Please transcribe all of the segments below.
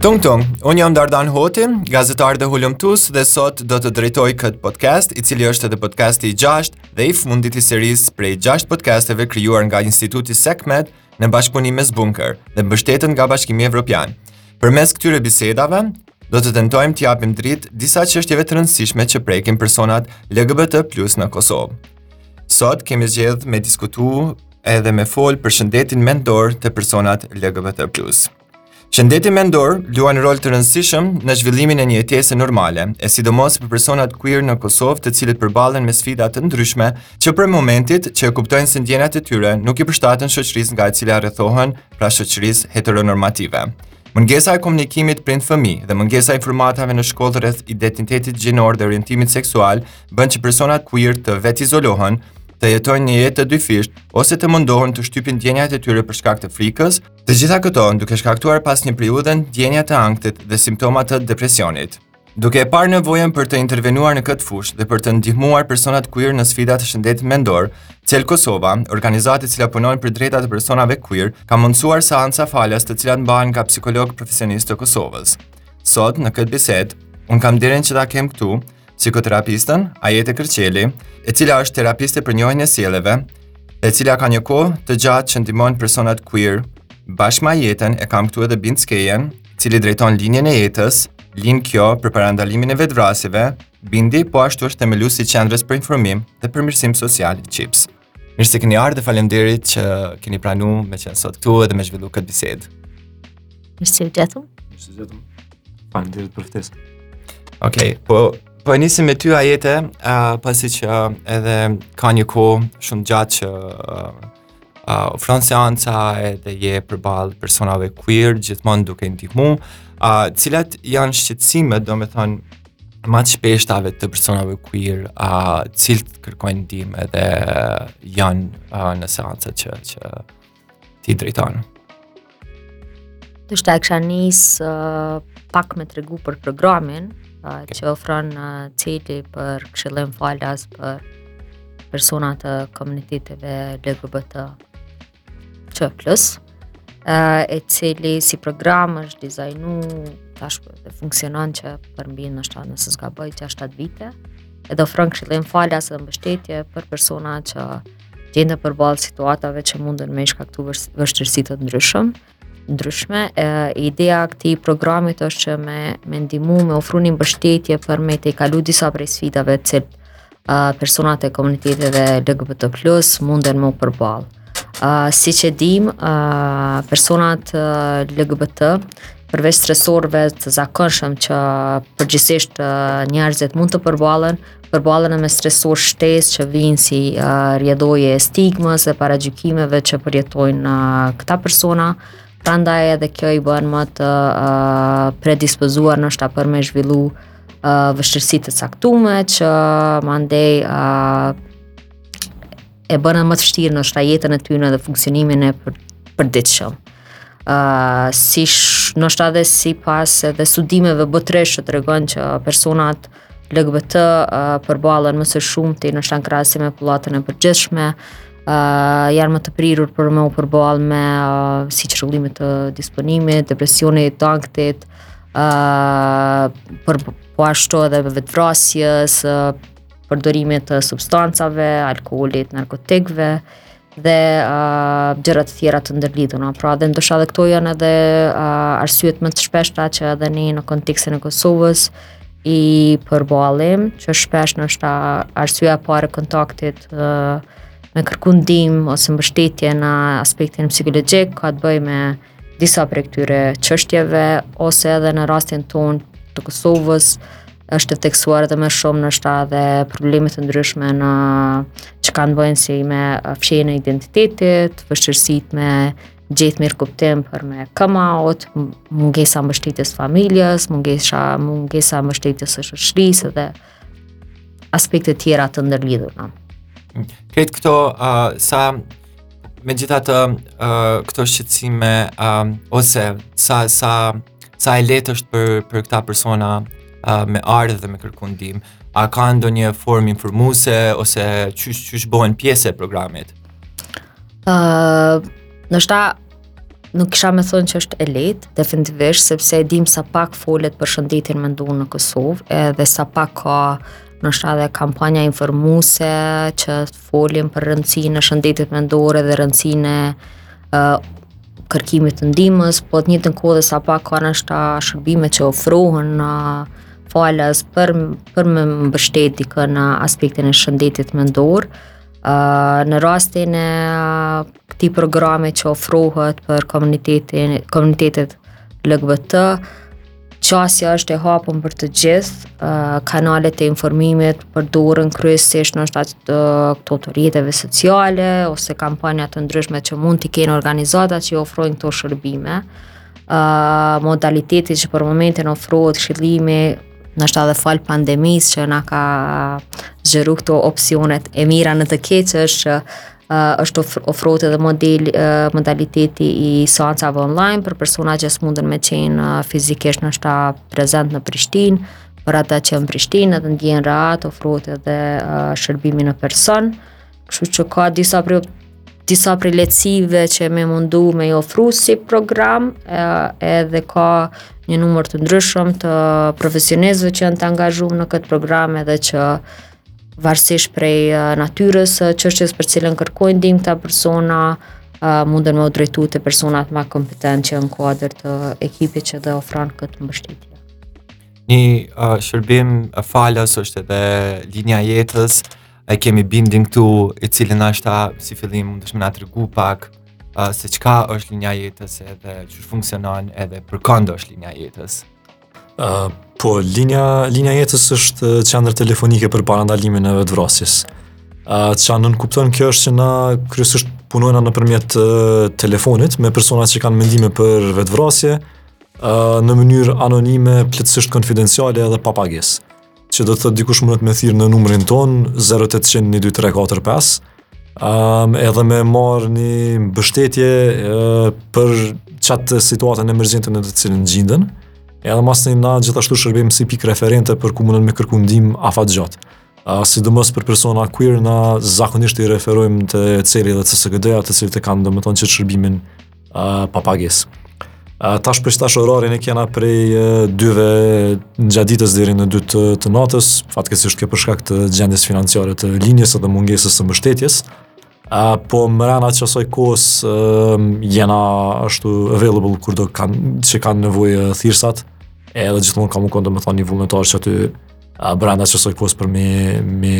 Tung Tung, unë jam Dardan Hoti, gazetar dhe hulumtues dhe sot do të drejtoj këtë podcast, i cili është edhe podcasti i gjashtë dhe i fundit i serisë prej gjashtë podcasteve krijuar nga Instituti Sekhmet në bashkëpunim me Sbunker dhe mbështetur nga Bashkimi Evropian. Përmes këtyre bisedave, do të tentojmë të japim dritë disa çështjeve të rëndësishme që prekin personat LGBT plus në Kosovë. Sot kemi zgjedh me diskutu edhe me fol për shëndetin mendor te personat LGBT+ Shëndeti mendor luan rol të rëndësishëm në zhvillimin e një jetese normale, e sidomos për personat queer në Kosovë, të cilët përballen me sfida të ndryshme, që prej momentit që e kuptojnë se ndjenjat e tyre nuk i përshtaten shoqërisë nga e cila rrethohen, pra shoqërisë heteronormative. Mungesa e komunikimit prind-fëmijë dhe mungesa e informatave në shkollë rreth identitetit gjinor dhe orientimit seksual bën që personat queer të vetizolohen, të jetojnë një jetë të dyfishtë ose të mundohen të shtypin ndjenjat e tyre për shkak të frikës, të gjitha këto duke shkaktuar pas një periudhe ndjenja të ankthit dhe simptoma të depresionit. Duke e parë nevojën për të intervenuar në këtë fushë dhe për të ndihmuar personat queer në sfida të shëndetit mendor, Cel Kosova, organizatë e cila punon për të drejtat e personave queer, ka mundësuar seanca falas të cilat mbahen nga psikologë profesionistë të Kosovës. Sot, në këtë bisedë, unë kam nderin që ta kem këtu, psikoterapisten Ajete Kërçeli, e cila është terapiste për njohjen e sjelljeve, dhe e cila ka një kohë të gjatë që ndihmon personat queer. Bashkë me Ajeten e kam këtu edhe Bind Skejën, i cili drejton linjën e jetës, linjë kjo për parandalimin e vetëvrasjeve, Bindi po ashtu është themelues i Qendrës për Informim dhe Përmirësim Social QIPS. Mirë se keni ardhë dhe falemderit që keni pranu me qenë sot këtu edhe me zhvillu këtë bisedë. Mirë se ju gjetëm. Mirë se ju gjetëm. Falemderit për ftesë. Okej, okay, po, po e nisim me ty Ajete, uh, pasi që uh, edhe ka një kohë shumë t'gjatë që uh, uh, ofron seanca edhe je përballë personave queer gjithmonë duke i ndihmu. Uh, cilat janë shqetësimet, domethonë, ma të shpeshta të personave queer të cilët kërkojnë ndihmë edhe janë në seancat që, që ti i drejton. Ndoshta e kisha nisë uh, pak me tregu për programin uh, që ofron uh, CEL-i për këshillim falas për persona të komuniteteve LGBT. Q+, e cili si program është dizajnu tash dhe funksionon që për mbi nëse s'gaboj gjashtë-shtatë vite, edhe ofron këshillim falas dhe mbështetje për persona që gjenden përballë situatave që mundën me i shkaktu vështirësi të ndryshëm. ndryshme. E, ideja e këtij programi është që me me ndihmu, me ofru një mbështetje për me i kalu disa prej sfidave të cilat personat e komuniteteve LGBT+, munden me u përballë. Uh, siç e dimë, uh, personat uh, LGBT, përveç stresorëve të zakonshëm që përgjithsisht uh, njerëzit mund të përballen, përballen edhe me stresorë shtesë që vijnë si uh, rrjedhojë e stigmës dhe paragjykimeve që përjetojnë uh, këta persona, prandaj edhe kjo i bën më të uh, predispozuar ndoshta për me zhvillu uh, vështirësi të caktume që uh, mandej uh, e bën më të vështirë ndoshta jetën e tyne dhe funksionimin e për, përditshëm. Uh, si sh, ndoshta dhe sipas edhe studimeve botërore që tregojnë që personat uh, LGBT përballen më së shumti ndoshta në krahasim me popullatën e përgjithshme, janë më të prirur për me u përball me si çrregullimit të disponimit, depresionit, të ankthit, për po ashtu edhe vetëvrasjes, përdorimit të substancave, alkoholit, narkotikëve, dhe uh, gjëra të tjera të ndërlidhuna. Pra edhe ndoshta edhe këto janë edhe uh, arsyet më të shpeshta që edhe ne në kontekstin e Kosovës i përballim, që shpesh ndoshta arsyeja e parë e kontaktit uh, me kërku ndihmë ose mbështetje në aspektin psikologjik ka të bëjë me disa prej këtyre çështjeve ose edhe në rastin tonë të Kosovës është e theksuar edhe më shumë ndoshta edhe probleme të ndryshme që kanë të bëjnë si me fshehjen e identitetit, vështirësitë me gjetë mirëkuptim për me come out, mungesa e mbështetjes së familjes, mungesa, mungesa e mbështetjes së shoqërisë dhe aspekte tjera të ndërlidhura. Krejt këto, uh, sa megjithatë uh, këto shqetësime, uh, ose sa, sa, sa e lehtë është për, për këta persona uh, me ardhë dhe me kërku ndihmë, a ka ndonjë formë informuse, ose qysh, qysh bohen pjesë e programit? Uh, ndoshta, Nuk kisha me thonë që është e lehtë, definitivisht sepse e dimë sa pak folet për shëndetin mendor në Kosovë, edhe sa pak ka ndoshta edhe kampanja informuse që folin për rëndësinë e shëndetit mendor edhe rëndësinë e uh, kërkimit të ndihmës, po të njëjtën kohë dhe sa pak ka ndoshta shërbime që ofrohen falas për, për me mbështetë dikë në aspektin e shëndetit mendor. Uh, në rastin e këtij programi që ofrohet për komunitetin, komunitetet LGBT. Qasja është e hapun për të gjithë, uh, kanalet e informimit përdoren kryesisht nashta këto të rrjeteve sociale, ose kampanja të ndryshme që mund t'i kenë organizata që i ofrojnë këto shërbime. Uh, modaliteti që për momentin ofrohet këshillimi nashta edhe falë pandemisë që na ka zgjeru këto opcionet e mira në të keqe është që është ofrohet edhe model modaliteti i seancave online për persona që s'mundën me qenë fizikisht nashta prezent në Prishtinë, për ata që janë në Prishtinë edhe ndihen rahat, ofrohet edhe shërbimi në person, kështu që ka disa prej, disa prej lehtësive që jemi mundu me i ofru si program edhe ka një numër të ndryshëm të profesionistëve që janë të angazhum në këtë program edhe që varësisht prej natyrës së çështjes për cilën kërkojnë ndihmë këta persona, mundën me u drejtu te personat ma kompetentë që janë në kuadër të ekipit që edhe ofron këtë mbështetje. Një uh, shërbim uh, falas është edhe linja e jetës, e kemi Bindin këtu i cili nashta si fillim mundesh me na tregu pak uh, se çka është linja e jetës edhe qysh funksionon edhe për kënd është linja e jetës. Uh, po, linja, linja e jetës është qendër telefonike për parandalimin e vetëvrasjes. Uh, çka nënkupton kjo është që na kryesisht punojna nëpërmjet uh, telefonit me persona që kanë mendime për vetëvrasje uh, në mënyrë anonime, plotësisht konfidenciale edhe pa pagesë. Që do të thotë dikush munet me thirr në numrin tonë 0800 12345 Um, edhe me marrë një mbështetje uh, për qatë situatën emergjente në të cilën gjinden, edhe masnej na gjithashtu shërbejmë si pikë referente për ku mundën me kërku ndihmë afatgjatë. Uh, sidomos për persona queer, na zakonisht i referojmë te CEL-i dhe te CSGD-ja të cilët e kanë domethonë qët shërbimin Uh, pa pagesë. Uh, tash për tash orarin e kena prej uh, dyve në gjatë ditës deri në dy të, të natës, fatkeqësisht kjo për shkak të gjendjes financiare të linjës dhe mungesës të mbështetjes, uh, po mrena qasoj kohës uh, jena ashtu available kurdo kanë, që kanë nevojë thirrësat, edhe gjithmonë ka me kon domethanë ni vullnetar qaty uh, brenda qasoj kohës për me, me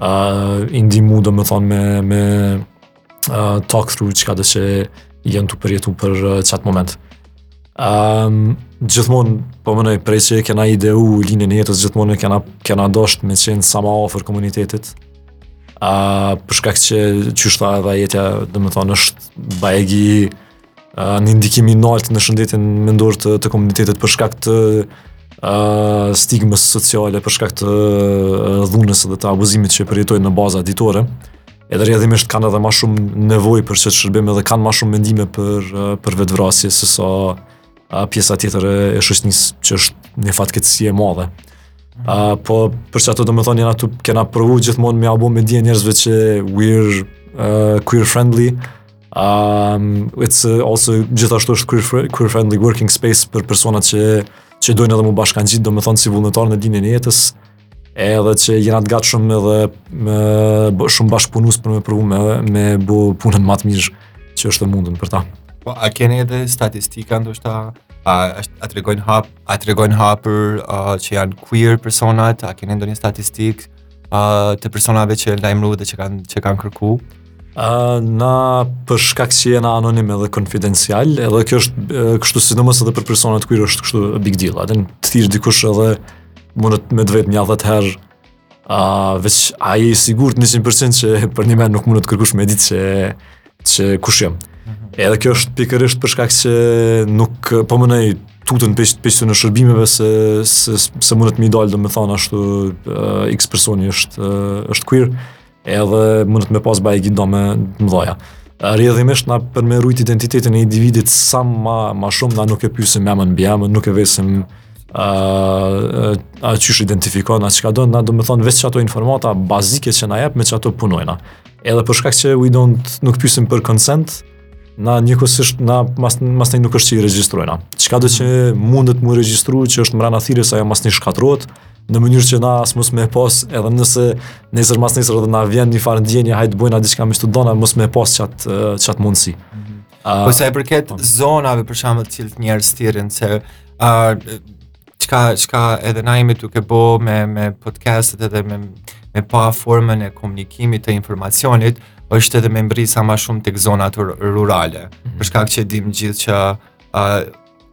uh, i ndihmu domethonë me, me uh, talk through çkado që janë tu përjetu për uh, qatë moment. Um, gjithmonë, po menoj, prej që e kena ideu linjën e jetës, gjithmonë kena, kena dosht me qenë sa ma ofër komunitetit. Uh, për shkak që qysh tha edhe Jetja, domethonë, është bajagi një ndikim i lartë në shëndetin mendor të, të komunitetit për shkak të uh, stigmës sociale, për shkak të uh, dhunës dhe të abuzimit që përjetojnë në baza ditore. Edhe rrjedhimisht kanë edhe më shumë nevojë për qët shërbim dhe kanë më shumë mendime për uh, për vetvrasje se sa uh, pjesa tjetër e, e shoqnisë që është një fatkeqësi e madhe. A, uh, po për qata domethonë na aty kena provu gjithmonë me ja bo me dije njerëzve që we're uh, queer friendly Um, it's uh, also gjithashtu është queer, queer friendly working space për personat që që dojnë edhe m'u bashkangjit, domethonë si vullnetar në linjën e jetës, edhe që jena të gatshëm edhe me, shumë bashkëpunus për me provu me, me bu punën ma të mirë që është e mundun për ta. Po, a keni edhe statistika ndoshta a a tregojn hap a tregojn hapur që janë queer personat a keni ndonjë statistikë uh, të personave që lajmërohen dhe që kanë që kanë kërku. Uh, na për shkak që jena anonim edhe konfidencial, edhe kjo është uh, kështu sidomos edhe për personat queer është kështu big deal, a t'thirr dikush edhe mundet me t'vet nja dhetë herë a uh, veç a je i sigurt 100% që përnimend nuk mundet kërkush me ditë se që kush jam. Edhe kjo është pikërisht për shkak se nuk po me ni tutën prej, prej shërbimeve se, se, se mundet me dal domethonë ashtu uh, x personi është, uh, është queer edhe mundet me pas bajë gjithë do me më dhoja. Rjedhimisht na për me ruajt identitetin e individit sa ma, ma shumë na nuk e pysim emën, mbiemën, nuk e vesim a, a qysh identifikohesh, as çka do, na domethonë veç qato informata bazike që na jep me qato punojna. Edhe për shkak që we don't nuk pyesim për consent, na njëkohësisht na masnej nuk është që i regjistrojna. Çka do që mundet mu regjistru që është mrena thirrjes ajo masnej shkatërrohet në mënyrë që na as mos me pas edhe nëse nesër mas nesër edhe na vjen një farë ndjenje hajt të bëjna diçka me studiu na mos me pas qat qat mundsi. Mm -hmm. uh, po sa i përket po. zonave për shembull të cilët njerëz thirrin se uh, çka çka edhe na jemi duke bë me me podcastet edhe me me pa formën e komunikimit të informacionit është edhe me mbri sa më shumë tek zonat rurale. Mm -hmm. Për shkak që e dimë gjithë që uh,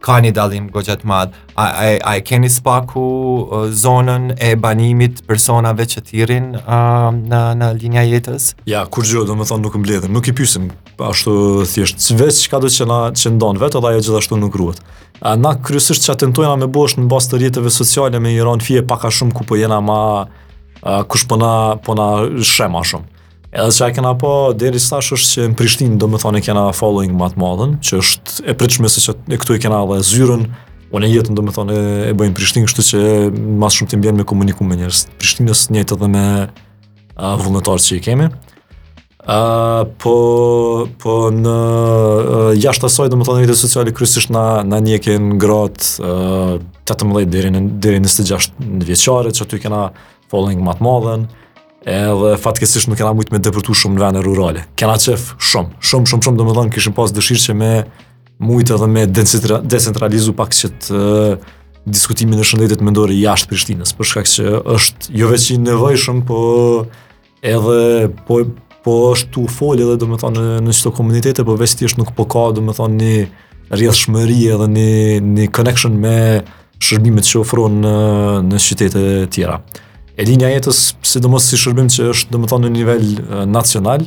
ka një dallim goxha të madh. A a a e keni së paku uh, zonën e banimit të personave që thirrin uh, në në linja jetës? Jo, kurgjo, domethënë nuk mbledhim, nuk i pyesim ashtu thjesht veç çkado që na, që ndan vetë edhe ajo gjithashtu nuk ruhet. A na kryesisht çka tentojna me bo është në bazë të rrjeteve sociale me i ra n' fije pak a shumë ku po jena ma a, kush po na po na sheh ma shumë. Edhe çka kena pa deri tash është që në Prishtinë domethënë e kena following ma të madhen, që është e pritshme se qe këtu e kena edhe zyrën Unë e jetën domethonë e bëjmë Prishtinë, kështu që ma s'shumti më bjen me komuniku me njerëz t'Prishtinës njëjtë edhe me uh, vullnetarët që i kemi. Uh, po, po në uh, jashtë asaj, domethonë, në rrjete sociale, kryesisht na, na ndjekin gratë uh, 18 deri në, deri në 26 vjeçare, që aty kena following ma t'madhen, edhe fatkeqësisht nuk kena mujt me depërtu shumë në vene rurale. Kena qejf shumë, shumë, shumë, shumë, domethonë, kishim pas dëshirë që me mujt edhe me decentralizu pak qët diskutimin e shëndetit mendore jashtë Prishtinës, për shkak që është jo veç i nevojshëm, po edhe po po është tu fol edhe domethënë në në çdo komunitet, po veç thjesht nuk po ka domethënë një rrjedhshmëri edhe një një connection me shërbimet që ofrohen në në qytete të tjera. E linja e jetës, sidomos si shërbim që është domethënë në nivel nacional,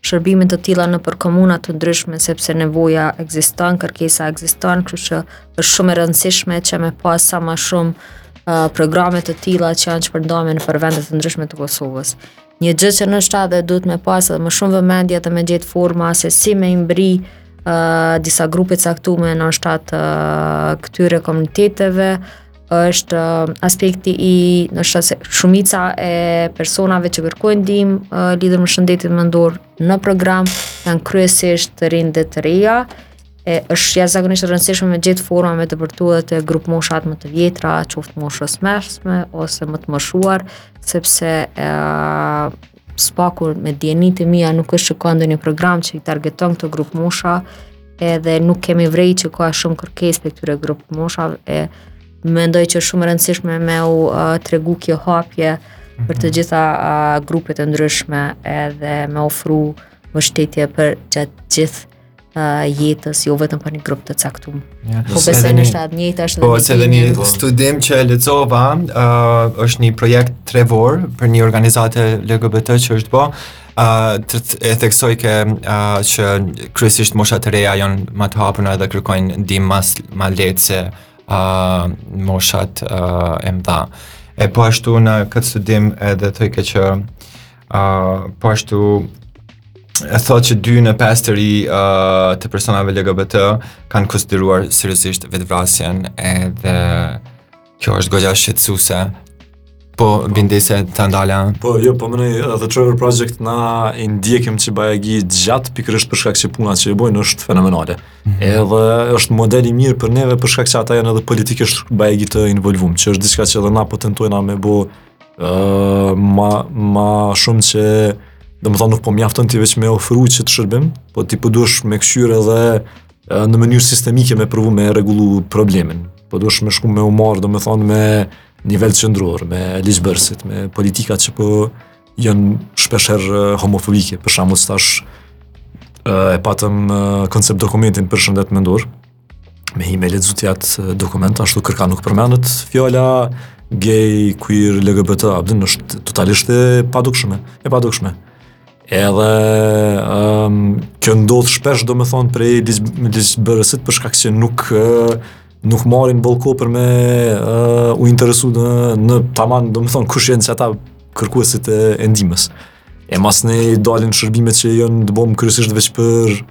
shërbime të tilla nëpër komuna të ndryshme sepse nevoja ekziston, kërkesa ekziston, kështu që është shumë e rëndësishme që me pas sa ma shumë uh, programe të tilla që janë shpërndame nëpër vende të ndryshme të Kosovës. Një gjë që ndoshta edhe duhet me pas edhe më shumë vëmendje dhe me gjetë forma se si me i mbërri uh, disa grupe t'caktume ndoshta uh, të këtyre komuniteteve, është uh, aspekti i moshës se shumica e personave që kërkojnë ndihmë uh, lidhur me shëndetin mendor në program janë kryesisht të rinj dhe të reja e është jashtëzakonisht e rëndësishme me gjetë forma me depërtu edhe te grupmoshat më të vjetra qoftë moshës mesme ose më të moshuar sepse uh, së paku me dijenitë e mia nuk është që ka ndonjë program që i targeton këto grupmosha Edhe nuk kemi vërejt që ka shumë kërkesë prej këtyre grupmoshave e mendoj që është shumë e rëndësishme me u uh, tregu kjo hapje për të mhm. gjitha uh, grupet e ndryshme edhe me ofru mbështetje përgjatë gjithë uh, jetës, jo vetëm për një grup të caktuar. Ja, po besoj ndoshta njëjtë është po, edhe një një studim që e lexova, uh, është një projekt Trevor për një organizatë LGBT që është bo, Uh, të, të, e theksojke uh, që kryesisht moshat e reja janë ma të hapuna dhe kërkojnë ndihmë mas ma lehtë se uh, moshat uh, e mëdha. E po ashtu në këtë studim edhe thojke që uh, po ashtu e thotë që 2 në 5 të rinj uh, të personave LGBT kanë konsideruar seriozisht vetëvrasjen edhe Kjo është goxha shqetësuese. Po pi, nëse të ndala. Po jo, po mëni uh, The Trevor Project na i ndjekim që bajagi gjatë pikërisht për shkak që puna që i bojnë është fenomenale. Mm -hmm. Edhe është model i mirë për neve për shkak që ata janë edhe politikisht bajagi të involvum, që është diçka që edhe na po tentojnë me bo uh, ma ma shumë që domethonë nuk po mjafton ti veç me ofru qët shërbim, po ti po duhesh me kshyr dhe në mënyrë sistemike me provu me rregullu problemin. Po duhesh me shku me u marr, domethënë me nivel qendror, me ligjbërësit, me politikat që po janë shpesh herë homofobike, për shembull tash e patëm koncept dokumentin për shëndet mendor. Me hi me lexu ti atë dokument ashtu kërkah nuk përmendet fjala gay, queer, LGBT, a është totalisht e padukshme, e padukshme. Edhe um, kjo ndodh shpesh domethënë prej ligjbërësit për shkak që nuk nuk marrin boll kohë për me uh, u interesu në, në taman domethënë kush janë qata kërkuesit e, e ndihmës. E masnej dalin shërbimet që janë të bome kryesisht veç për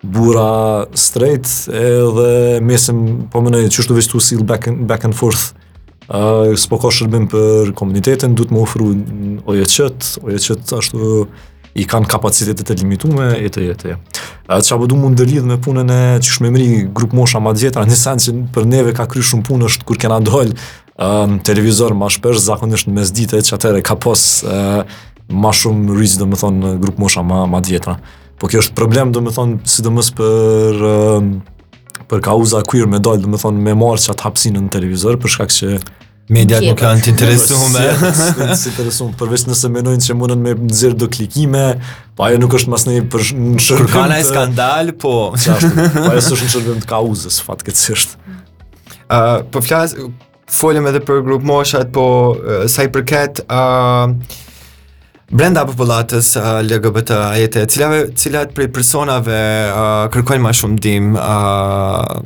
Burra straight edhe masnej po m'nejn qështu veç tu u sjell back, and, back and forth uh, s'po ka shërbim për komunitetin, duhet me ofru OJQ-të, OJQ-të ashtu i kanë kapacitetet e limitume, e tjera. Atë që po du me ndërlidh me punën e qysh me mbrri grupmosha ma t'vjetra, një sen që për neve ka kry shumë punë është kur kena dollë um, televizor ma shpesh, zakonisht në mesditë, që atëherë ka pas uh, ma shumë reach, domethënë, grupmosha ma, ma t'vjetra. Po kjo është problem, domethënë, sidomos për, um, për kauza queer me dalë, domethënë, me marrë qatë hapësinë në televizor, për shkak që... Mediat nuk janë të interesume. S'janë të interesume, përveç nëse menojnë që mundën me nxjerrë do klikime, pa po ajo nuk është masnej në shërbim të... Kërkojnë skandal, po... Pa po ajo s'është në shërbim të kauzës, fatkeqësisht. Uh, po flas, Folëm edhe për grupmoshat, po sa i përket ë uh, brenda popullatës uh, LGBTI-t e, cilave cilat prej personave uh, kërkojnë ma shumë ndihmë uh,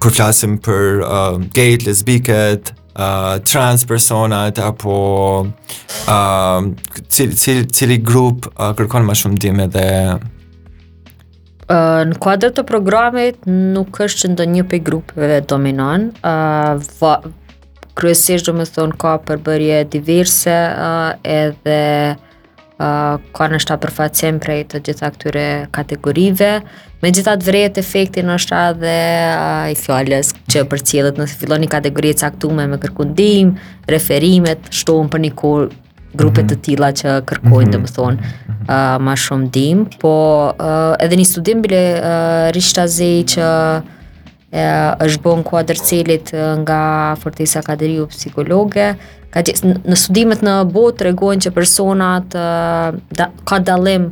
kur flasim për uh, gejt, lesbiket, uh, trans personat apo uh, cili, cili, cili grup uh, kërkon ma shumë ndihmë edhe Në kuadër të programit nuk është që ndonjë prej grupeve dominon, va, kryesisht domethënë ka përbërje diverse edhe ka ndoshta përfaqësim prej të gjitha këtyre kategorive. Megjithatë vërehet efekti ndoshta dhe i fjalës që përcillet nëse fillon një kategori e caktume me kërku ndihmë, referimet, shtohen për një kohë grupe të mhm. tilla që kërkojnë mm -hmm. domethënë uh, mhm. ma shumë ndihmë, po uh, edhe një studim bile uh, rishtazi që uh, është bo n'kuadër CEL-it nga Fortesa Kadriu psikologe, ka gjithë, në studimet në botë tregojnë që personat uh, da, ka dallim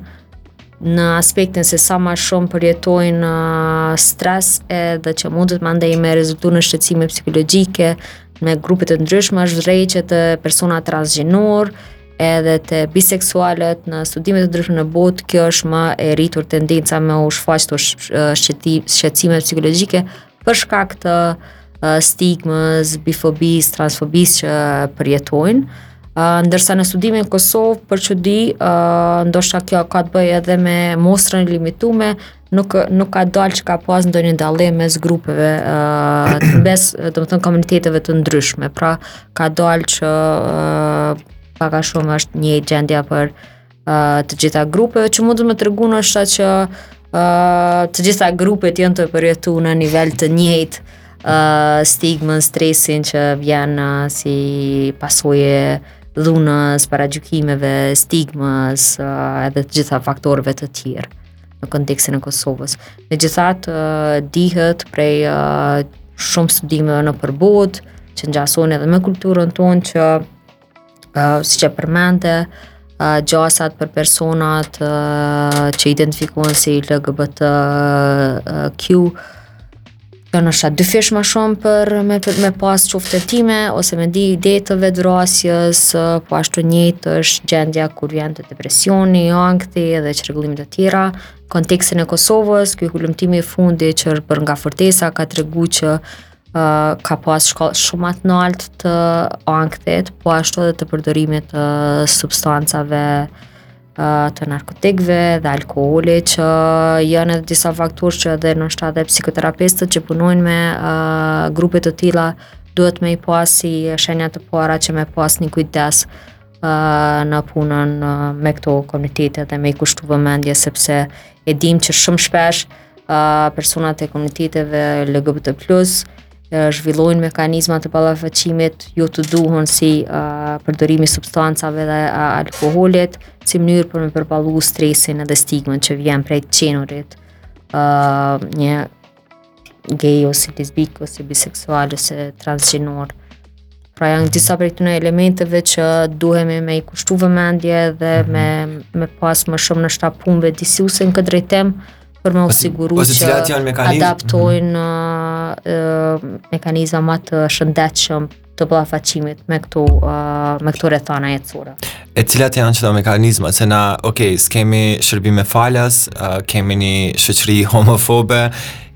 në aspektin se sa ma shumë përjetojnë uh, stres edhe që mundet mandej me rezultu në shqetësime psikologjike me grupe të ndryshme është vërejt që te personat transgjinor edhe te biseksualët në studime të ndryshme në botë kjo është ma e rritur tendenca me u shfaq uh, shqetësime psikologjike Për shkak të stigmës, bifobisë, transfobisë që përjetojnë, ndërsa në studimin në Kosovë, për çudi, ndoshta kjo ka të bëjë edhe me mostrën e limitume, nuk, nuk ka dalë që ka pas ndonjë dallim mes grupeve, mes, domethënë, komuniteteve të ndryshme, pra ka dalë që pak a shumë është njëjtë gjendja për uh, të gjitha grupeve që mundet me tregu në është që uh, të gjitha grupet janë tu përjetu në nivel të njëjtë uh, stigmën, stresin që vjen uh, si pasojë e dhunës, paragjykimeve, stigmës, uh, edhe të gjitha faktorëve të tjerë në kontekstin e Kosovës. Megjithatë, uh, dihet prej uh, shumë studimeve nëpër botë, që ngjason edhe me kulturën tonë që uh, siç e përmende, uh, gjasat për personat uh, që identifikohen si LGBT, uh, Q janë gati dyfish ma shumë për me, për, me pas qoftë tentime, ose mendime, ide të vetëvrasjes, po ashtu njëjtë është gjendja kur vjen te depresioni, ankthi dhe çrregullimet e tjera. Kontekstin e Kosovës, ky hulumtimi i fundit që është bërë nga Fortesa ka tregu që Uh, ka pas shkallë shumë të naltë të ankthit, po ashtu edhe të përdorimit të substancave uh, të narkotikëve dhe alkoolit që janë edhe disa faktorë që edhe ndoshta edhe psikoterapistët që punojnë me uh, grupe të tilla duhet me i pas si shenja të para që me pas një kujdes uh, në punën uh, me këto komunitete dhe me i kushtu vëmendje sepse e dim që shumë shpesh personat e komuniteteve LGBT+, zhvillojnë mekanizma të ballafaqimit, jo të duhur si uh, përdorimi i substancave dhe uh, alkoolit, si mënyrë për me përballu stresin dhe stigmën që vjen prej të qenurit. Uh, një gay ose lesbik ose biseksual ose transgjenor. Pra janë disa prej këtyre elementeve që duhet me i kushtu vëmendje dhe mhm. me me pas më shumë ndoshta punë vetëdijesuese në këtë drejtim për me u siguru që cilat janë mekanizm? adaptojnë mm -hmm. uh, mekanizma më të shëndetshëm të ballafaqimit me këto uh, me këto rrethana jetësore. E cilat janë ata mekanizma se na, ok, s'kemi shërbime falas, uh, kemi një shoqëri homofobe,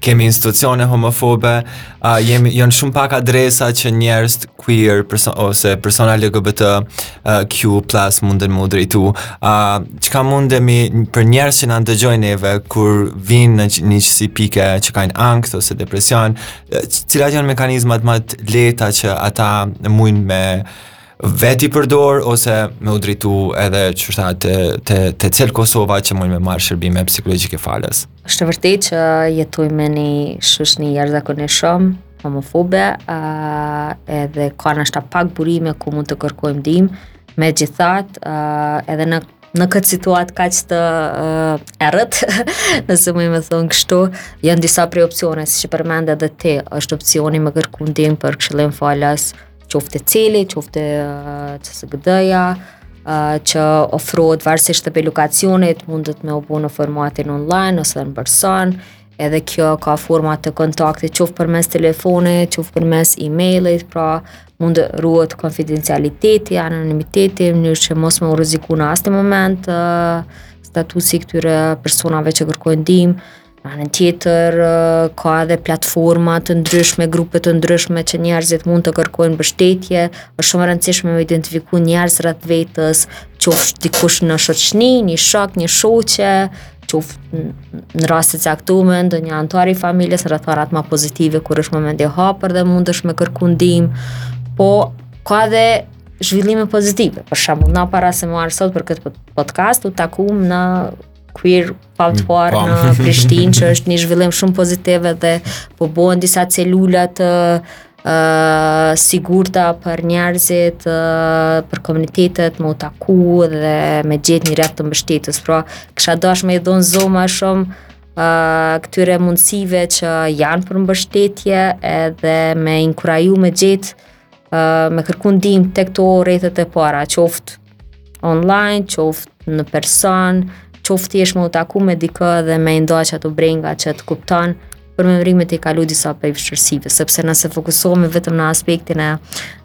kemi institucione homofobe, uh, jemi janë shumë pak adresa që njerëz queer ose persona LGBT uh, Q+ munden me u drejtu. A uh, çka mundemi për njerëz që na ndëgjojnë neve kur vinë në një çësi pike që kanë ankth ose depresion, cilat janë mekanizmat më të lehta që ata mujnë me vet i përdor ose me u drejtu edhe qashtu te, te, te CEL Kosova që mund me marrë shërbime psikologjike falas. Është e vërtetë që jetojmë në një shoqni jashtëzakonisht shumë homofobe, a, edhe ka ndoshta pak burime ku mund të kërkojmë ndihmë, megjithatë, a, edhe në në këtë situatë kaq të uh, errët, nëse muj me thonë kështu, janë disa prej opsioneve siç i përmende edhe ti, është opsioni me kërku ndihmë për këshillim falas, qoftë CEL-i, qoftë CSGD-ja, që ofrohet varësisht prej lokacionit, mundet me u bo në formatin online ose në person, edhe kjo ka forma të kontaktit qoftë përmes telefonit, qoftë përmes e-mailit, pra mund të ruhet konfidencialiteti, anonimiteti, në mënyrë që mos me u rreziku në asni moment, statusi i këtyre personave që kërkojnë ndihmë, Në anën tjetër, ka edhe platforma të ndryshme, grupe të ndryshme që njerëzit mund të kërkojnë mbështetje. Është shumë e rëndësishme me identifiku njerëz rreth vetës, qoftë dikush në shoqni, ni shok, ni shoqe, qoftë në raste të caktume, ndonjë anëtar i familjes, në rrethana ma pozitive kur është ma mendjehapur dhe mundesh me kërku ndihmë. Po, ka edhe zhvillime pozitive, për shembull, na para se me u ardh sot për këtë podcast, u takum në Queer. pub të parë në Prishtinë që është një zhvillim shumë pozitiv edhe po bohen disa celula të uh, sigurta për njerëzit, uh, për komunitetet, me u taku edhe me gjetë një rreth të mbështetjes. Pra, kisha dashtë me i dhonë zo ma shumë uh, këtyre mundësive që janë për mbështetje edhe me inkuraju me gjetë uh, me kërku ndihmë tek këto rrethet e para, qoftë online, qoftë në person, qoftë thjesht me u taku me dikë edhe me i nda qato brenga që të kupton për me mrri me i tejkalu disa prej vështirësive, sepse nëse fokusohemi vetëm në aspektin e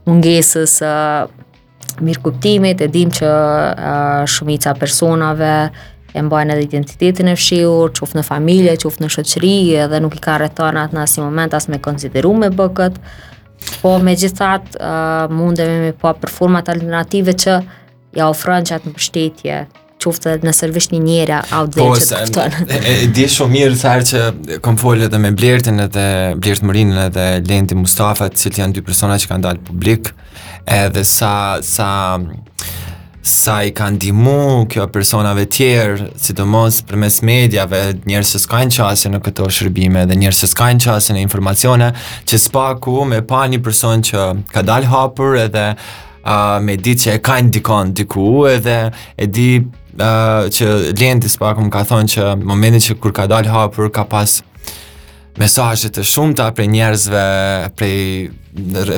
mungesës, uh, mirëkuptimit, e dimë që uh, shumica e personave e mbajnë edhe identitetin e fshihur, qoftë në familje, qoftë në shoqëri, edhe nuk i ka rrethanat në asnjë moment as me konsideru me bë kët. Po megjithatë, uh, mundemi me i pa për format alternative që ja ofrojnë qat mbështetje qoftë edhe nëse e dish që njëri out there po, që të kupton. E, e, e di shumë mirë at'herë që kom folë edhe me Blertin edhe Blert Morinën edhe Lendi Mustafa, të cilët janë dy persona që kanë dalë publik, edhe sa, sa, sa i ka ndihmu kjo personave tjerë, sidomos përmes mediave, njerëz që s'kanë qasje në këto shërbime dhe njerëz që s'kanë qasje në informacione, që s'paku me pa një person që ka dalë hapur edhe uh, me ditë që e ka dikon diku edhe e di uh, që Lendi s'paku më ka thonë që momentin që kur ka dalë hapur ka pas mesazhe të shumta prej njerëzve prej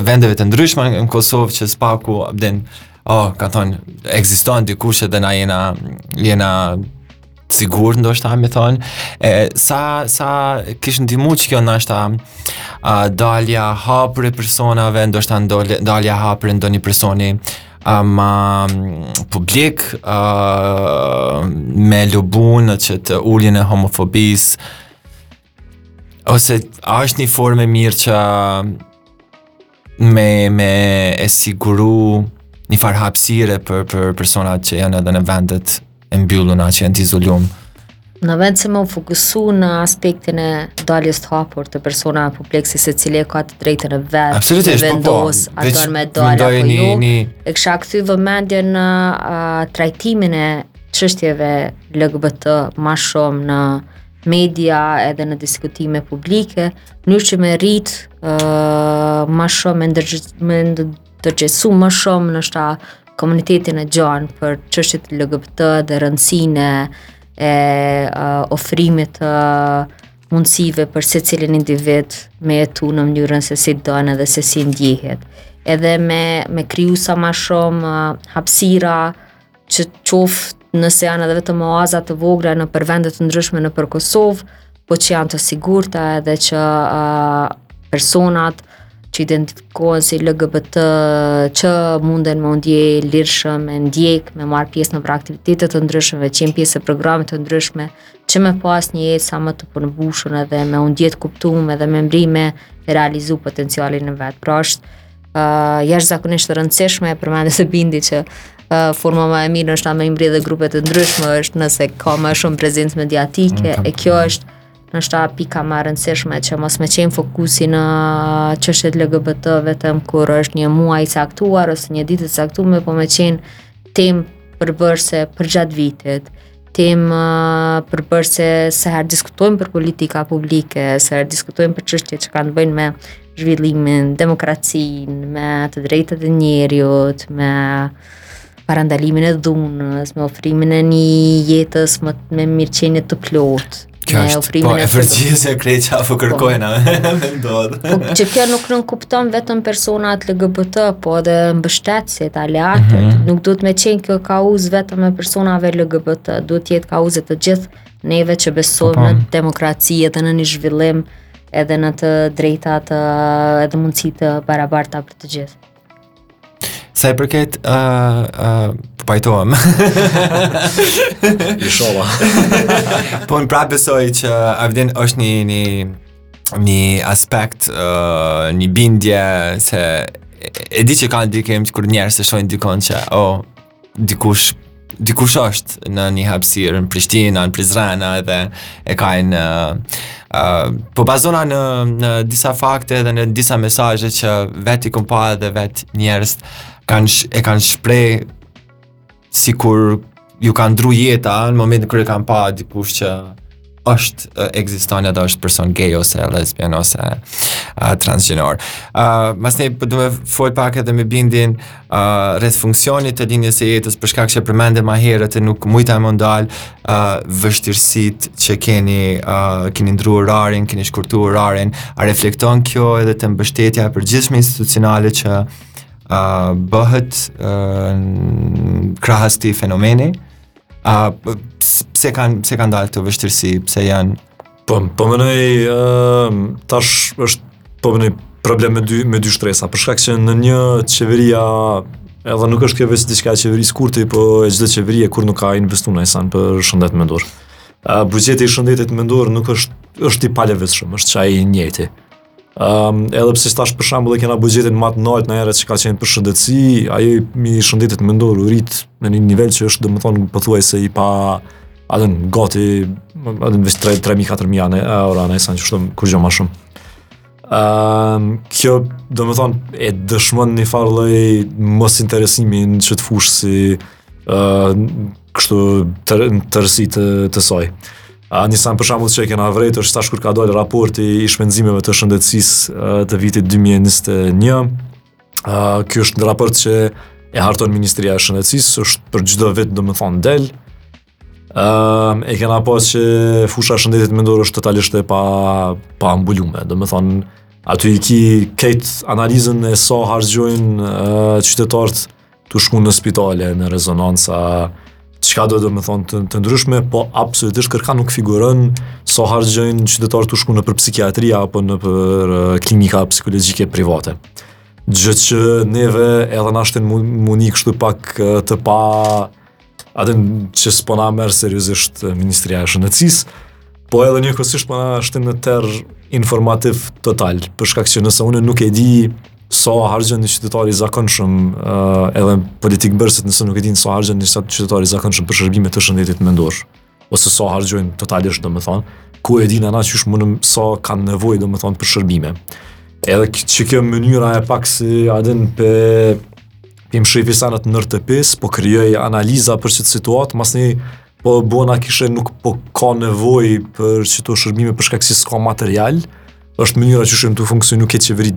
vendeve të ndryshme në Kosovë që s'paku den oh ka thonë ekziston dikush edhe na jena jena të sigurt ndoshta me thonë e sa sa kish ndihmu që kjo ndoshta a dalja hapur e personave ndoshta dalja hapur e ndonjë personi a ma publik a me lobu në këtë uljen e homofobisë ose a është një formë e mirë qysh me me e siguru një farë hapësire për për personat që janë edhe në vendet e mbylluna që janë të izolum. Në vend se m'u fokusu në aspektin e daljes të hapur të personave publik se secili e ka të drejtën e vet. Absolutisht, po, po. vendos po, a don me dalë apo një, jo. Një... E kisha kthy vëmendjen në uh, trajtimin e çështjeve LGBT ma shumë në media edhe në diskutime publike, mënyrë që me rrit uh, ma shumë me ndërgjegjësu ma shumë nashta komunitetin e gjanë për çështjet LGBT dhe rëndësinë e uh, ofrimit të uh, mundësive për secilin individ me jetu në mënyrën se si don dhe se si ndjehet. Edhe me, me kriju sa ma shumë uh, hapsira, që qoftë nëse janë edhe vetëm oaza të vogla nëpër vende të ndryshme nëpër Kosovë, po që janë të sigurta edhe që uh, personat që identifikohen si LGBT që munden m'u ndje lirshëm, me ndjek, me marrë pjesë nëpër aktivitete të ndryshme, me qenë pjesë e programeve të ndryshme, që me pas një jetë sa më të përmbushun edhe m'u ndje të kuptum edhe me mbrri me e realizu potencialin e vet. Pra është uh, jashtëzakonisht e rëndësishme e përmendi edhe Bindi që uh, forma ma e mirë nashta me i mbrri dhe grupet e ndryshme është nëse ka ma shumë prezencë mediatike mm, e kjo është nashta pika ma e rëndësishme që mos me qenë fokusi në çështjet LGBT vetëm kur është një muaj i caktuar ose një ditë e caktume, po me qenë temë përbërëse përgjatë vitit. Temë përbërëse sa herë diskutojmë për politika publike, sa herë diskutojmë për çështje që kanë të bëjnë me zhvillimin, demokracinë, me të drejtat e njeriut, me parandalimin e dhunës, me ofrimin e një jete me mirëqenie të plotë. Kjo është, po, e përgjithës e krejt çka po kërkojna, po. me ndodhë. Po, që kjo nuk nënkupton vetëm personat LGBT, po edhe mbështetësit, aleatët. Mm -hmm. Nuk duhet me qenë kjo kauzë vetëm e personave LGBT, duhet të jetë kauzë e të gjithë neve që besojmë po, po. në demokraci edhe në një zhvillim edhe në të drejta edhe mundësi të barabarta për të gjithë. Sa i përket ë uh, uh, po pajtohem. po më prapë besoj që a e din është një një një aspekt, uh, një bindje se e di që ka ndikim kur njerëzit shohin dikon që oh Dikush dikush është në një hapësirë në Prishtinë, në Prizren edhe e kanë uh, po bazohna në në disa fakte edhe në disa mesazhe që vetë i kom pa dhe vetë njerëz kanë e kanë shpreh sikur ju ka ndrru jeta në momentin kur e kanë pa dikush që është ekziston edhe është person gay ose lesbian ose uh, transgjinor. Ë uh, masnej po du me fol pak edhe me Bindin ë uh, rreth funksionit të linjës së jetës për shkak që përmende ma herët e nuk mujta mu ndal ë uh, vështirësitë që keni ë uh, keni ndrru orarin, keni shkurtu orarin, a reflekton kjo edhe te mbështetja e përgjithshme institucionale që ë uh, bëhet ë uh, krahas këtij fenomeni? A pse kanë pse kanë dalë këto vështirësi, pse janë po po menoj uh, tash është po menoj problem me dy me dy shtresa, për shkak që në një qeveria edhe nuk është kjo veç diçka e qeverisë Kurti, po e çdo qeverie kurrë nuk ka investu ni sen për shëndet mendor. Uh, buxheti i shëndetit mendor nuk është është i palëvizshëm, është qaj i njëjti. Um, edhe pse tash për shembull e kena buxhetin më të lartë najherë që ka qenë për shëndetësi, ai i shëndetit mendor u rit në një nivel që është domethënë pothuajse i pa a din gati a din veç 3 3 mijë 4 mijë euro nëse që shumë kurgjo më shumë. Ehm, um, kjo domethënë e dëshmon një farë lloj mos interesimi në qët fushë si ë uh, kështu tërësi të, të saj. A një sen për shembull që e kena vrejt është tash kur ka dal raporti i shpenzimeve të shëndetësisë të vitit 2021. Ky është një raport që e harton Ministria e Shëndetësisë, është për çdo vit domethonë del. E kena pa që fusha e shëndetit mendor është totalisht e pa, pa mbulume, domethonë aty i ki krejt analizën e sa harxhojnë qytetarët Tu shku në spitale, në rezonanca, çka domethonë të, të ndryshme, po absolutisht kërka nuk figuron sa harxhojnë qytetarët tu shku nëpër psikiatria apo nëpër klinika psikologjike private. Gjë që neve edhe na shtin me u ni kështu pak të pa atë që s'po na merr seriozisht Ministria e Shëndetësisë, po edhe njëkohësisht po na shtin në terr informativ total, për shkak që nëse unë nuk e di sa harxhon një qytetar i zakonshëm uh, edhe politikëbërësit nëse nuk e dinë sa harxhon një qytetar i zakonshëm për shërbime të shëndetit mendor. ose sa harxhojnë totalisht, domethonë, ku e dinë ana që është mundëm sa kanë nevojë, domethonë, për shërbime. Edhe që kjo mënyra e pak si a din po po i mshefi senet nër tepih, s'po krijoj analiza për qëtë situatë, masnej po bona kishe nuk po ka nevojë për qëto shërbime për shkak si s'ka material, është mënyra qysh janë tu funksionu këto qeveri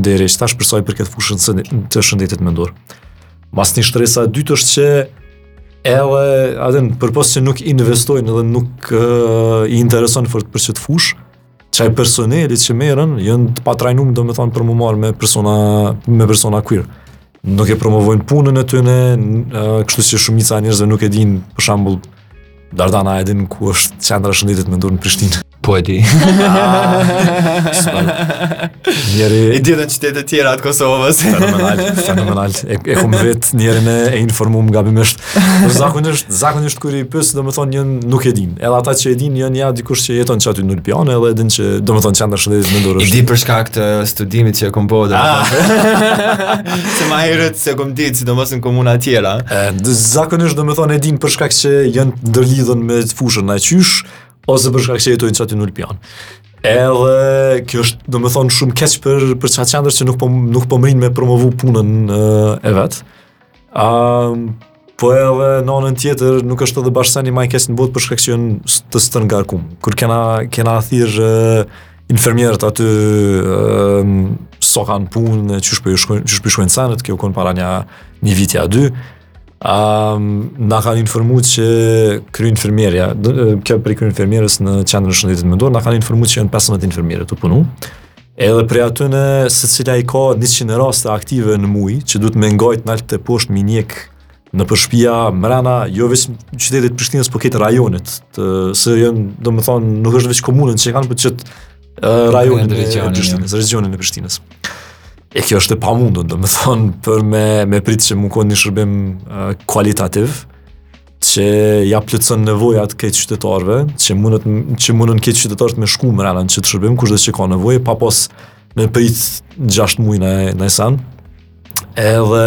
ndër here, që tash përsoj për këtë fushën të shëndetit mendor. Masnej shtresa e dytë është që Edhe, a din, përpos që nuk investojnë dhe nuk uh, i intereson fort për qët fushë, qaj personeli që merren, janë të patrajnum, domethonë, për m'u marrë me persona, me persona queer. Nuk e promovojnë punën e tyne, uh, kështu që shumica e njerëzve nuk e dinë, për shembull, Dardana e din ku është qendra e shëndetit mendor në Prishtinë. Po e di. Njeri... I di dhe në qytetet tjera të Kosovës. fenomenal, fenomenal. E, e kum vetë njerin e, e informum gabimisht. Zakonisht, zakonisht kur i pyes, domethonë njerëz nuk e din. Edhe ata që e din, janë ja dikush që jeton qaty në Ulpianë, edhe e din që, domethonë qendra e shëndetit mendor është. I di për shkak të studimit që e kum bo, do me ah. thonë. se ma herët s'e kum ditë, sidomos në në komuna tjera. E, zakonisht domethonë e din për shkak që janë ndërlidhën me fushën najqysh, ose për shkak që jetojnë qaty në Ulpianë. Edhe kjo është, domethonë, shumë keq për, për qatë qendrë që nuk po, nuk po mrrin me promovu punën e vet. Um, po edhe në anën tjetër nuk është edhe bash seni ma i keq në botë për shkak se janë të stërngarkum. Kur kena kena thirr infermierët aty um, sa kanë punë, qysh po shkojnë, qysh po shkojnë senet, kjo ka konë para një, një viti a dy, um, na kanë informu që kryeinfermierja, kjo prej kryeinfermieres në qendrën e shëndetit mendor, na kanë informu që janë 15 infermiere tu punu, edhe prej atyne secila i ka 100 raste aktive në muj, që duhet me ngajt nalt e poshtë me i njek nëpër shpia, mrena, jo veç qytetit të Prishtinës, po këtë rajonit, të, se janë, domethonë, nuk është veç komunën që kanë, po qëtë uh, rajonin e Prishtinës, regionin e Prishtinës. E kjo është e pamundur, domethonë, për me, me pritë që mund një shërbim uh, kualitativ, që ja plotëson nevojat e qytetarëve, që mundët, që munden këta qytetarët me shku mrena në qëtë shërbim, kushdo që ka nevojë, pa pasë me pritë gjashtë muj e najsen, Edhe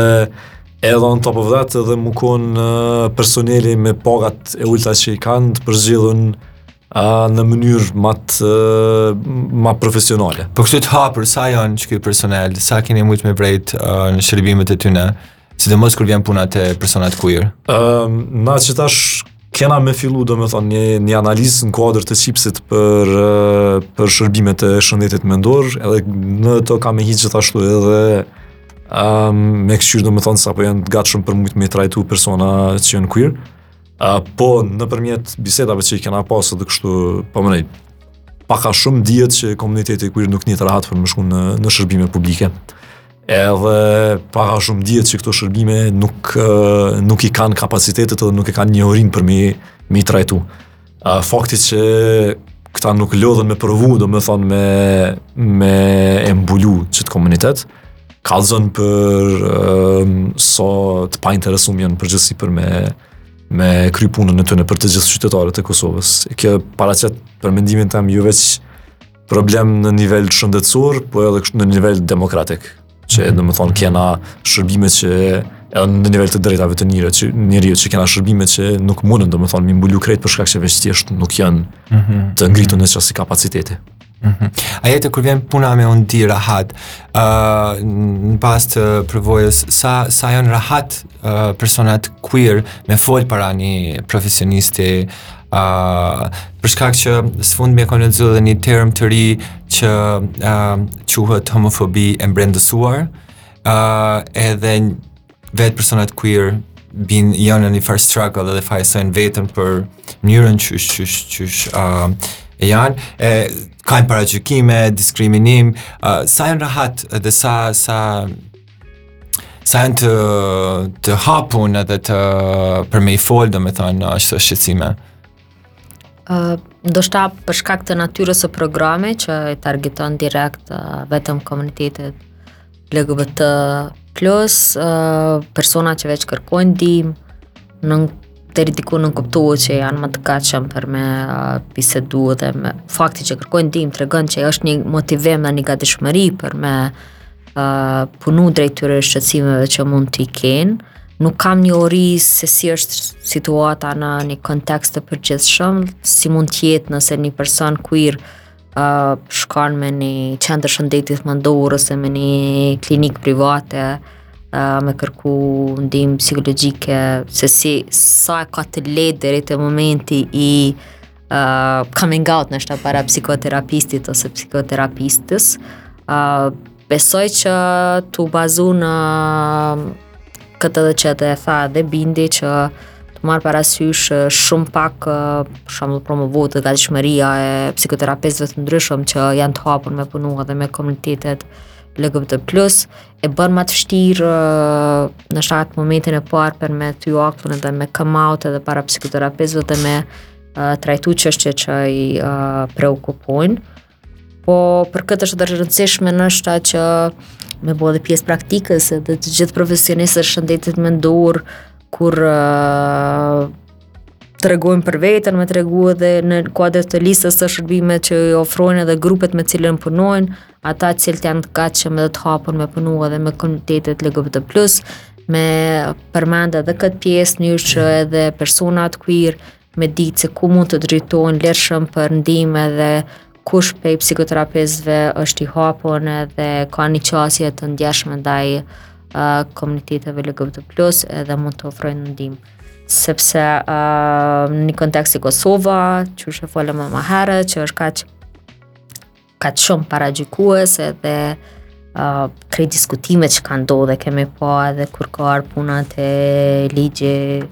edhe on top of that edhe mu kon uh, personeli me pagat e ulta që i kanë të përzgjidhun uh, në mënyrë ma të uh, ma profesionale. Po kështu të hapur sa janë qky personel, sa keni mujt me vrejt uh, në shërbimet e tyre, sidomos kur vjen puna te personat queer. Ëm, um, na që tash kena me fillu do me thonë një, një analizë në kuadrë të qipsit për, për shërbimet e shëndetit mendor, edhe në to ka me hi gjithashtu edhe um, me këqyrë do me thonë sa po janë të gatshëm për mujtë me i trajtu persona që janë queer, uh, po nëpërmjet bisedave që i kena pasë dhe kështu, po më nejtë, pak a shumë dihet që komuniteti queer nuk nihet rahat për me shku në, në shërbime publike. Edhe pak a shumë dihet që këto shërbime nuk, nuk i kanë kapacitetet dhe nuk e kanë njohurinë për mi, mi trajtu. Fakti që këta nuk lodhen me provu, do me thonë me, me e mbulu qët komunitet, kallzon për um, sa të painteresum janë përgjithsi për me, me kry punën e tyne për të gjithë qytetarët e Kosovës. Kjo paraqet për mendimin tem jo veç Problem në nivel shëndetësor, po edhe në nivel demokratik, që domethonë kena shërbime që edhe në nivel të drejtave të njeriut, që njeriu që kena shërbime që nuk mundën domethënë mi mbulu krejt për shkak që veç thjesht nuk janë mm -hmm. të ngritun në qasi kapaciteti. Mm -hmm. A e kur vjen puna me u ndi rahat, uh, në bazë të përvojës, sa, sa janë rahat uh, personat queer me folë para një profesionisti, Uh, për shkak që së fundmi e kom lexu edhe një term të ri që uh, quhet homofobi e mbrendësuar, ë uh, edhe vetë personat queer bin, janë në një farë struggle edhe fajësojnë veten për mënyrën qysh qysh qysh uh, e janë e kanë paragjykime, diskriminim, uh, sa janë rahat dhe sa sa sa janë të, të hapun edhe për me i fol, do me thonë, ato shqetësime? Uh, ndoshta për shkak të natyrës së programit që i targeton direkt uh, vetëm komunitetet LGBT plus uh, persona që veç kërkojnë ndihmë në deri diku nënkuptohet që janë më të gatshëm për me bisedu edhe fakti që kërkojnë ndihmë tregon që është një motivim dhe një gatishmëri për me uh, punu drejt atyre shqetësimeve që mund t'i kenë. Nuk kam njohuri se si është situata në një kontekst të përgjithshëm, si mund të jetë nëse një person queer uh, shkon në një qendër të shëndetit mendor ose në një klinikë private uh, me kërku ndihmë psikologjike se si sa e ka të lehtë deri te momenti i uh, coming out ndoshta para psikoterapistit ose psikoterapistes uh, Besoj që tu bazu në këtë që e tha edhe Bindi edhe tu marrë parasysh shumë pak për shembull promovohet gatishmëria e psikoterapistëve të ndryshëm që janë të hapun me punu edhe me komunitetet LGBT+, e bën ma të vështirë ndoshta momentin e parë për me t'ju aktun edhe me come out edhe para psikoterapistëve dhe me trajtu çështje që i preokupojnë Po për këtë është edhe e rëndësishme ndoshta që me bo edhe pjesë të praktikës edhe të gjithë profesionistët e shëndetit mendor kur uh, tregojnë për veten me tregu edhe në kuadër të listës të shërbimeve që i ofrojnë edhe grupet me cilat punojnë ata të cilët janë të gatshëm edhe të hapun me punu edhe me komunitetet LGBT+, me përmend edhe këtë pjesë në mënyrë që edhe personat queer me ditë se ku mund të drejtohen lirshëm për ndihmë edhe kush prej psikoterapistëve është i hapun edhe ka një qasje të ndjeshme ndaj uh, komuniteteve LGBT+, edhe mund t'u ofrojnë ndihmë. Sepse uh, në një kontekst si Kosova, qysh e folëm ma herët, që është kaq kaq shumë paragjykues edhe uh, krejt diskutimet që kanë ndodhë e kemi pa edhe kur ka ardhë puna te ligji,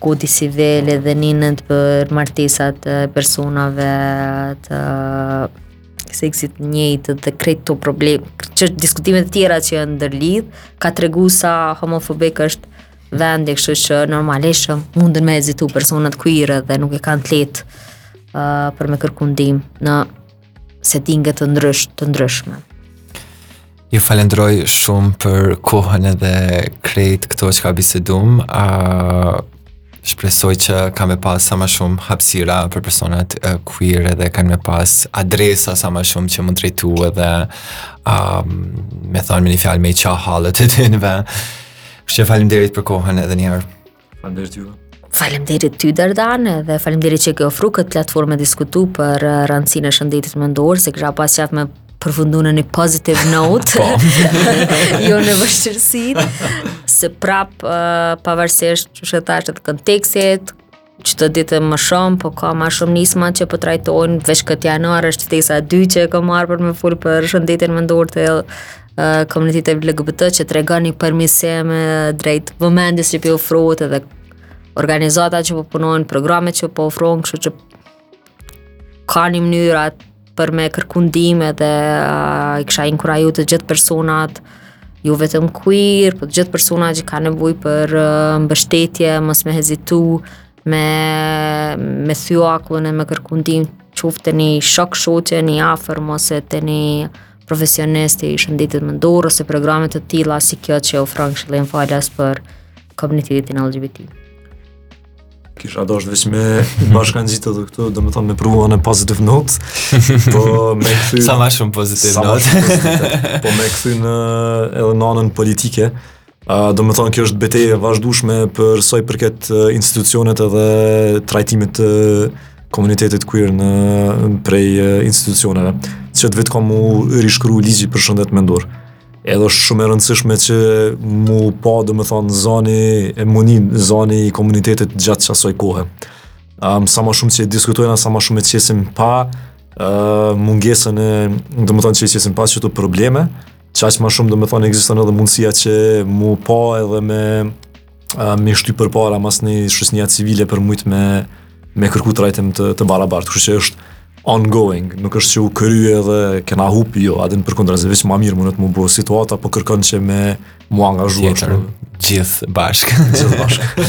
kodi civil edhe nenet për martesat e personave të seksit të njëjtë dhe krejt këto problem, çështje, diskutimet e tjera që janë ndërlidh ka tregu sa homofobik është vendi, kështu që normalisht që mundën me ezitu personat queer edhe nuk e kanë të lehtë uh, për me kërku ndihmë në settinge të, ndrysh, të ndryshme. Ju falënderoj shumë për kohën edhe krejt këto çka bisedum. Uh, shpresoj që kanë me pas sa ma shumë hapsira për personat uh, queer edhe kanë me pas adresa sa ma shumë që munden m'u drejtu edhe um, me thonë me një fjalë me i qa hallet e tyneve. Kështu që faleminderit për kohën edhe një herë. Faleminderit ju. Faleminderit ty Dardan dhe faleminderit që ke ofruar këtë platformë me diskutu për uh, rëndësinë e shëndetit mendor, se kisha pas qejf me përfundu në një positive note, po. jo në vështirësitë, se prap, uh, pavarësisht vështirësive edhe kontekstit, Çdo ditë e më shumë, po ka ma shumë nisma që po trajtojnë, veç këtë janar është ftesa e dytë që e kam marrë për me folë për shëndetin mendor të komuniteteve LGBT që tregon një përmirësim drejt vëmendjes që po i ofrohet edhe organizatat që po punojnë, programet që po ofrohen, kështu që Ka edhe mënyra për me kërku ndihmë edhe uh, i kisha inkuraju të gjithë personat, jo vetëm queer, por po të gjithë personat që kanë nevojë për uh, mbështetje, mos me hezitu, me, me thyu akullin e me kërku ndihmë, qoftë te një shok, shoqe, një i afërm, ose te një profesionist i shëndetit mendor, ose programe të tilla si kjo që ofron këshillim falas për komunitetin LGBT. Kisha dasht veç me bashkangjit edhe këtu, domethonë me përfundu në positive note, po me këthy... Sa ma shumë positive note. Shumë po me kthy edhe në anën politike. Uh, domethonë kjo është betejë e vazhdushme për sa i përket uh, institucioneve edhe trajtimit të uh, komunitetit queer prej uh, institucioneve. Qetë vit ka mu rishkru ligji për shëndet mendor. Edhe është shumë e rëndësishme që m'u ni, domethonë, zani i komunit, zani i komunitetit gjatë qasoj kohe. Um, sa ma shumë që e diskutojna, sa ma shumë që qesim pa uh, mungesën e, domethonë, që i qesim pa qëto probleme, qaq ma shumë, domethonë, ekziston edhe mundësia që mu pa edhe me uh, me shty përpara masnej shoqnia civile për mujtë me, me kërku trajtim të, të barabartë. Kështu që është ongoing, nuk është që u kry edhe kena hup, jo, e din, përkundrazi veç ma mirë munet m'u bo situata, po kërkon që me mu angazhu. Të gjithë bashkë. Gjithë bashkë.